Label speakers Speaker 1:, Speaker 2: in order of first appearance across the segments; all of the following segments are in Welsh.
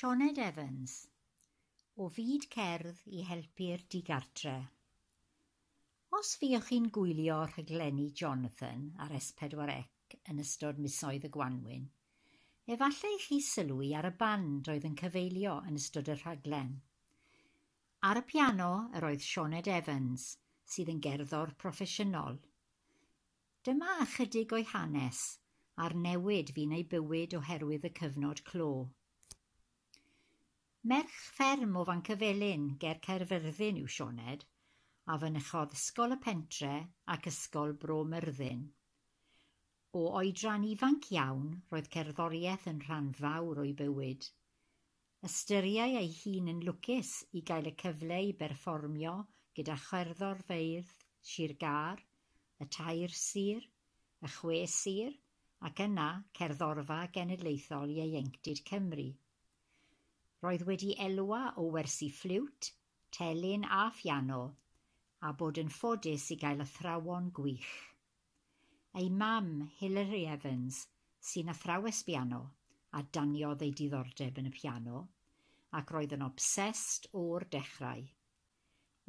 Speaker 1: Sioned Evans O fyd cerdd i helpu'r digartre Os fiwch chi'n gwylio rhaglenni Jonathan ar S4C yn ystod misoedd y Gwanwyn, efallai chi sylwi ar y band oedd yn cyfeilio yn ystod y rhaglen. Ar y piano yr oedd Sioned Evans, sydd yn gerddor proffesiynol. Dyma ychydig o'i hanes a'r newid fi'n ei bywyd oherwydd y cyfnod clo. Merch fferm o Fancyfelyn ger Caerfyrddin yw Sioned a fynychodd Ysgol y Pentre ac Ysgol Bro Myrddin. O oedran ifanc iawn roedd cerddoriaeth yn rhan fawr o'i bywyd. Ystyriai ei hun yn lwcus i gael y cyfle i berfformio gyda chwerddorfeydd Sir gar, y Tair Sir, y Chwe Sir ac yna cerddorfa genedlaethol ieuenctid Cymru. Roedd wedi elwa o wersi ffliwt, telyn a phiano a bod yn ffodus i gael athrawon gwych. Ei mam, Hilary Evans, sy'n athrawes biano a daniodd ei diddordeb yn y piano, ac roedd yn obsessed o'r dechrau.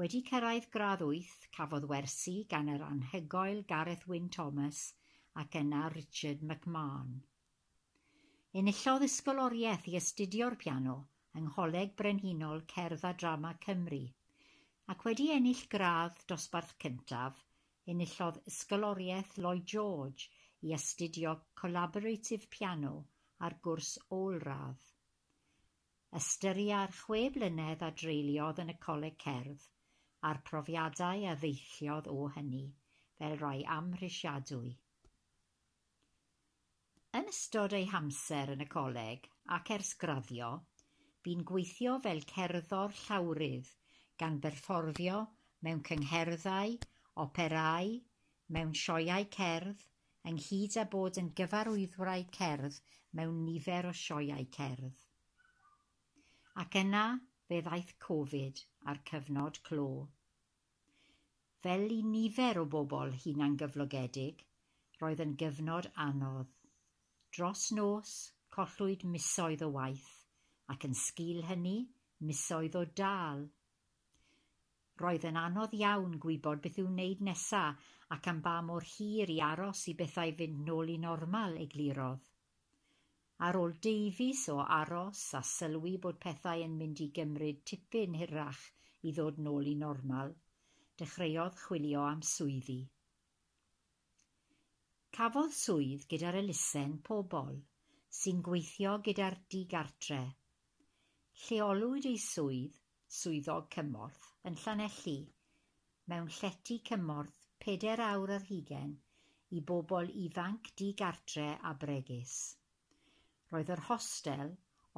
Speaker 1: Wedi cyrraedd gradd 8, cafodd wersi gan yr anhygoel Gareth Wyn Thomas ac yna Richard McMahon. Enillodd ysgoloriaeth i astudio'r piano yng Ngholeg Brenhinol Cerdd a Drama Cymru, ac wedi ennill gradd dosbarth cyntaf, enillodd Ysgoloriaeth Lloyd George i astudio collaborative piano ar gwrs ôl-radd. Ystyria'r chwe blynedd a dreuliodd yn y Coleg Cerdd a'r profiadau a ddeilliodd o hynny fel rai amhrisiadwy. Yn ystod ei hamser yn y coleg ac ers graddio, Bu'n gweithio fel cerddor llawrydd, gan berfformio mewn cyngherddau, operau, mewn sioeau cerdd, ynghyd â bod yn gyfarwyddwraig cerdd mewn nifer o sioeau cerdd. Ac yna fe ddaeth Covid a'r cyfnod clo. Fel i nifer o bobl hunan gyflogedig, roedd yn gyfnod anodd. Dros nos, collwyd misoedd o waith ac yn sgil hynny, misoedd o dal. Roedd yn anodd iawn gwybod beth yw'n wneud nesaf ac am ba mor hir i aros i bethau fynd nôl i normal eglurodd. Ar ôl deufis o aros a sylwi bod pethau yn mynd i gymryd tipyn hirach i ddod nôl i normal, dechreuodd chwilio am swyddi. Cafodd swydd gyda'r elusen pobl sy'n gweithio gyda'r digartre Lleolwyd ei swydd Swyddog Cymorth yn Llanelli mewn llety cymorth peder awr ar hugain i bobl ifanc digartref a bregus. Roedd yr hostel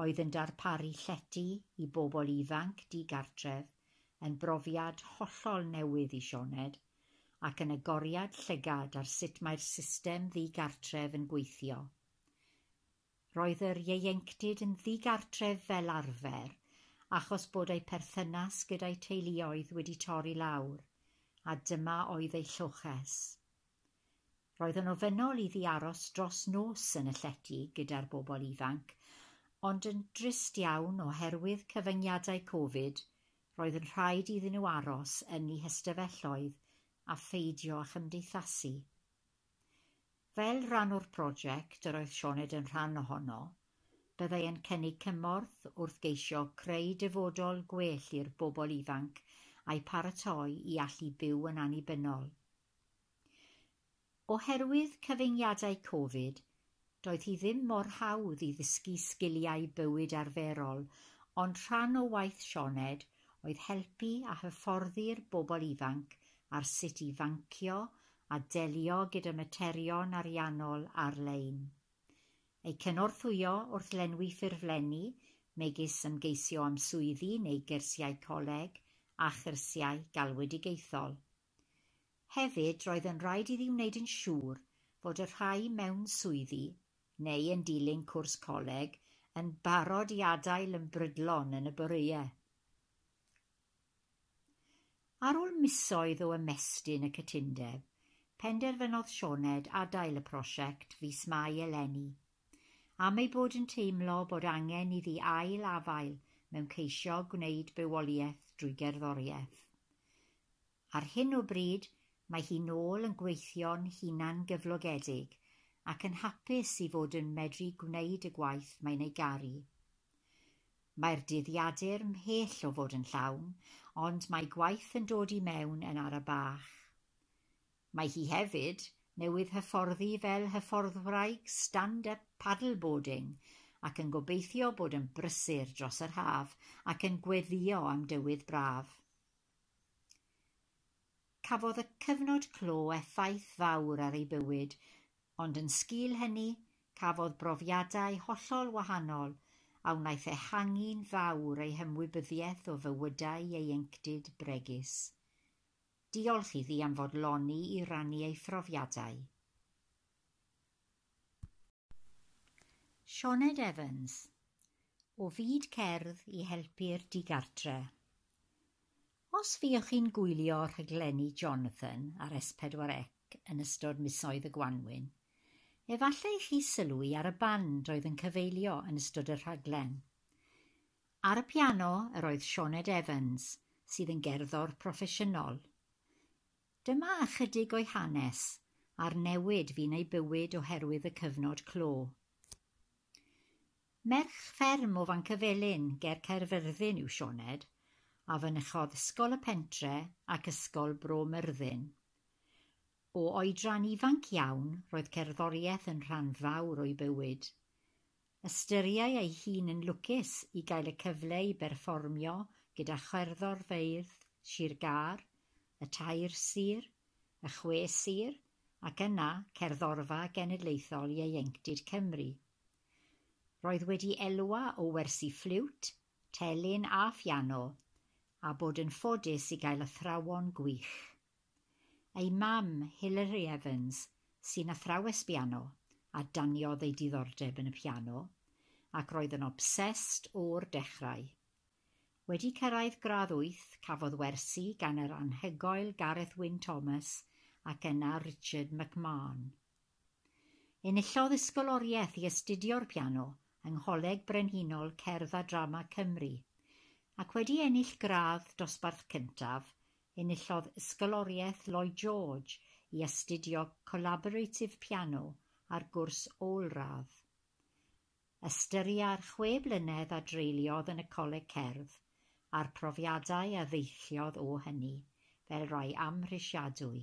Speaker 1: oedd yn darparu llety i bobl ifanc digartref yn brofiad hollol newydd i Sioned ac yn agoriad llygad ar sut mae'r system ddigartref yn gweithio. Roedd yr ieuenctid yn ddigartref fel arfer achos bod ei perthynas gyda'i teuluoedd wedi torri lawr, a dyma oedd ei lloches. Roedd yn ofynnol iddi aros dros nos yn y llety gyda'r bobl ifanc, ond yn drist iawn oherwydd cyfyngiadau Covid, roedd yn rhaid iddyn nhw aros yn eu hystafelloedd a pheidio â chymdeithasu. Fel rhan o'r prosiect yr oedd Sioned yn rhan ohono, byddai yn cynnu cymorth wrth geisio creu dyfodol gwell i'r bobl ifanc a'i paratoi i allu byw yn annibynnol. Oherwydd cyfyngiadau Covid, doedd hi ddim mor hawdd i ddysgu sgiliau bywyd arferol, ond rhan o waith Sioned oedd helpu a hyfforddi'r bobl ifanc ar sut i fancio a delio gyda materion ariannol ar-lein. Eu cynorthwyo wrth lenwi ffurflenni, megis ymgeisio am swyddi neu gyrsiau coleg a chyrsiau galwedigaethol. Hefyd roedd yn rhaid iddi wneud yn siŵr fod y rhai mewn swyddi neu yn dilyn cwrs coleg yn barod i adael yn brydlon yn y boreau. Ar ôl misoedd o ymestyn y cytundeb, penderfynodd Sioned adael y prosiect fis Mai eleni, am ei bod yn teimlo bod angen iddi ail-afael mewn ceisio gwneud bywoliaeth drwy gerddoriaeth. Ar hyn o bryd, mae hi nôl yn gweithio'n hunan gyflogedig ac yn hapus i fod yn medru gwneud y gwaith mae'n ei garu. Mae'r dyddiadur mhell o fod yn llawn, ond mae gwaith yn dod i mewn yn ara bach. Mae hi hefyd newydd hyfforddi fel hyfforddwraig stand-up paddleboarding ac yn gobeithio bod yn brysur dros yr haf ac yn gweddio am dywydd braf. Cafodd y cyfnod clo effaith fawr ar ei bywyd, ond yn sgil hynny, cafodd brofiadau hollol wahanol a wnaeth ehangu'n fawr ei hymwybyddiaeth o fywydau ei ieuenctid bregus. Diolch iddi am fodloni i rannu ei phrofiadau. Sioned Evans O fyd cerdd i helpu'r digartre Os fiwch chi'n gwylio rhaglenni Jonathan ar S4C yn ystod misoedd y Gwanwyn, efallai chi sylwi ar y band oedd yn cyfeilio yn ystod y rhaglen. Ar y piano yr oedd Sioned Evans, sydd yn gerddor proffesiynol – Dyma ychydig o'i hanes a'r newid fi'n ei bywyd oherwydd y cyfnod clo. Merch fferm o Fancyfelyn ger Caerfyrddin yw Sioned, a fynychodd Ysgol y Pentre ac Ysgol Bro Myrddin. O oedran ifanc iawn, roedd cerddoriaeth yn rhan fawr o'i bywyd. Ystyriai ei hun yn lwcus i gael y cyfle i berfformio gyda chwerddorfeydd, sir Gar, y tair sir, y chwe sir ac yna cerddorfa genedlaethol ieuenctid Cymru. Roedd wedi elwa o wersi ffliwt, telyn a ffiano a bod yn ffodus i gael athrawon gwych. Ei mam, Hilary Evans, sy'n athrawes piano a daniodd ei diddordeb yn y piano, ac roedd yn obsessed o'r dechrau. Wedi cyrraedd gradd wyth, cafodd wersi gan yr anhygoel Gareth Wyn Thomas ac yna Richard McMahon. Enillodd ysgoloriaeth i astudio'r piano yng Ngholeg Brenhinol Cerdd a Drama Cymru ac wedi ennill gradd dosbarth cyntaf, enillodd ysgoloriaeth Lloyd George i astudio Collaborative Piano ar gwrs ôl-radd. Ystyria'r chwe blynedd a dreuliodd yn y coleg cerdd a'r profiadau a ddeilliodd o hynny fel rai amhrisiadwy.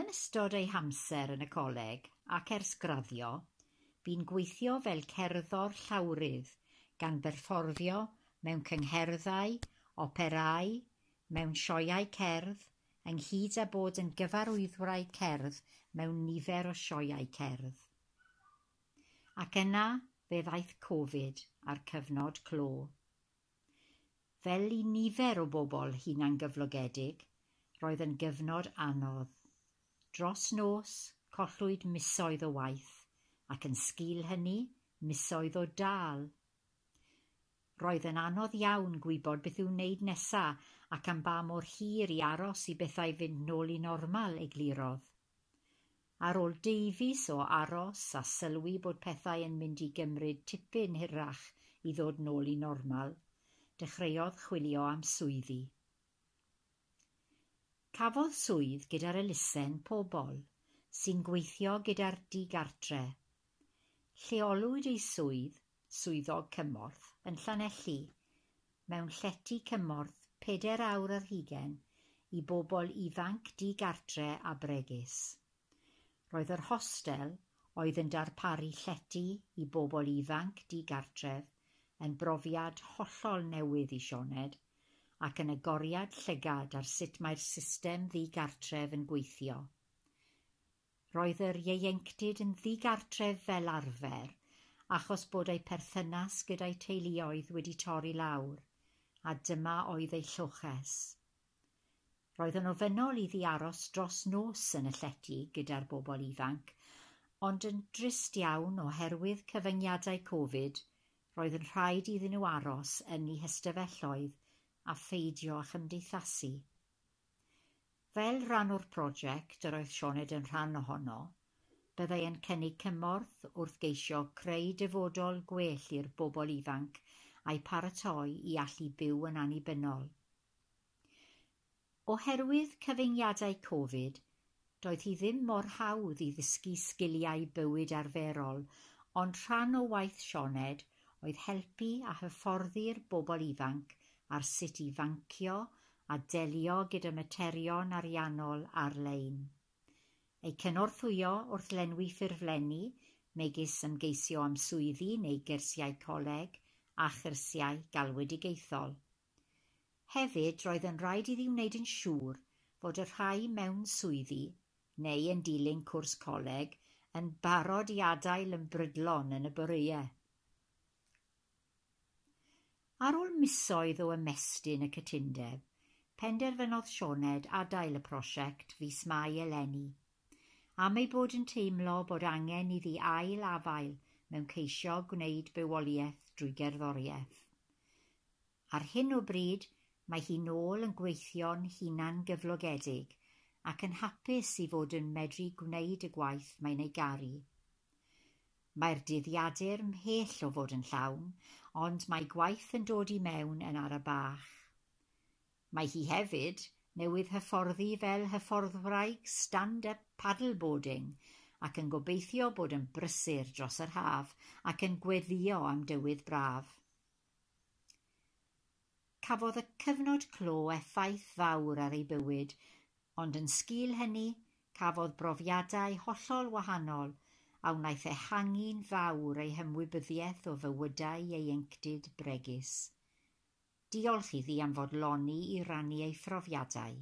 Speaker 1: Yn ystod ei hamser yn y coleg ac ers graddio bu'n gweithio fel cerddor llawrydd gan berfformio mewn cyngherddau operâu mewn sioeau cerdd ynghyd â bod yn gyfarwyddwraig cerdd mewn nifer o sioeau cerdd. Ac yna fe ddaeth Covid a'r cyfnod clo. Fel i nifer o bobl hunan gyflogedig, roedd yn gyfnod anodd. Dros nos, collwyd misoedd o waith, ac yn sgil hynny, misoedd o dal. Roedd yn anodd iawn gwybod beth i'w wneud nesaf ac am ba mor hir i aros i bethau fynd nôl i normal eglurodd. Ar ôl davies o aros a sylwi bod pethau yn mynd i gymryd tipyn hirach i ddod nôl i normal, dechreuodd chwilio am swyddi. Cafodd swydd gyda'r elusen pobl sy'n gweithio gyda'r digartre. Lleolwyd ei swydd, swyddog cymorth, yn Llanelli mewn llety cymorth peder awr ar hugain i bobl ifanc digartre a bregus. Roedd yr hostel, oedd yn darparu llety i bobl ifanc digartref, yn brofiad hollol newydd i Sioned, ac yn agoriad llygad ar sut mae'r system ddigartref yn gweithio. Roedd yr ieuenctid yn ddigartref fel arfer achos bod ei perthynas gyda'i teuluoedd wedi torri lawr, a dyma oedd ei llwches. Roedd yn ofynnol iddi aros dros nos yn y llety gyda'r bobl ifanc, ond yn drist iawn oherwydd cyfyngiadau Covid roedd yn rhaid iddyn nhw aros yn eu hystafelloedd a pheidio a chymdeithasu. Fel rhan o'r prosiect yr oedd Sioned yn rhan ohono, byddai yn cynnig cymorth wrth geisio creu dyfodol gwell i'r bobl ifanc a'i paratoi i allu byw yn annibynnol. Oherwydd cyfyngiadau Covid, doedd hi ddim mor hawdd i ddysgu sgiliau bywyd arferol ond rhan o waith Sioned oedd helpu a hyfforddi'r bobl ifanc ar sut i fancio a delio gyda materion ariannol ar-lein. Ei cynorthwyo wrth lenwi ffurflenni megis ymgeisio am swyddi neu gyrsiau coleg a chyrsiau galwedigaethol. Hefyd roedd yn rhaid iddi wneud yn siŵr fod y rhai mewn swyddi neu yn dilyn cwrs coleg yn barod i adael yn brydlon yn y boreau. Ar ôl misoedd o ymestyn y cytundeb, penderfynodd Sioned adael y prosiect fis Mai eleni, am ei bod yn teimlo bod angen iddi ail afael mewn ceisio gwneud bywoliaeth drwy gerddoriaeth. Ar hyn o bryd, Mae hi nôl yn gweithio'n hunan-gyflogedig ac yn hapus i fod yn medru gwneud y gwaith mae'n ei garu. Mae'r dyddiadur mhell o fod yn llawn, ond mae gwaith yn dod i mewn yn ara bach. Mae hi hefyd newydd hyfforddi fel hyfforddwraig stand-up paddleboarding ac yn gobeithio bod yn brysur dros yr haf ac yn gweddio am dywydd braf. Cafodd y cyfnod clo effaith fawr ar ei bywyd, ond yn sgil hynny cafodd brofiadau hollol wahanol a wnaeth ehangu'n fawr ei hymwybyddiaeth o fywydau ei ienctid bregus. Diolch iddi am fodloni i rannu ei phrofiadau.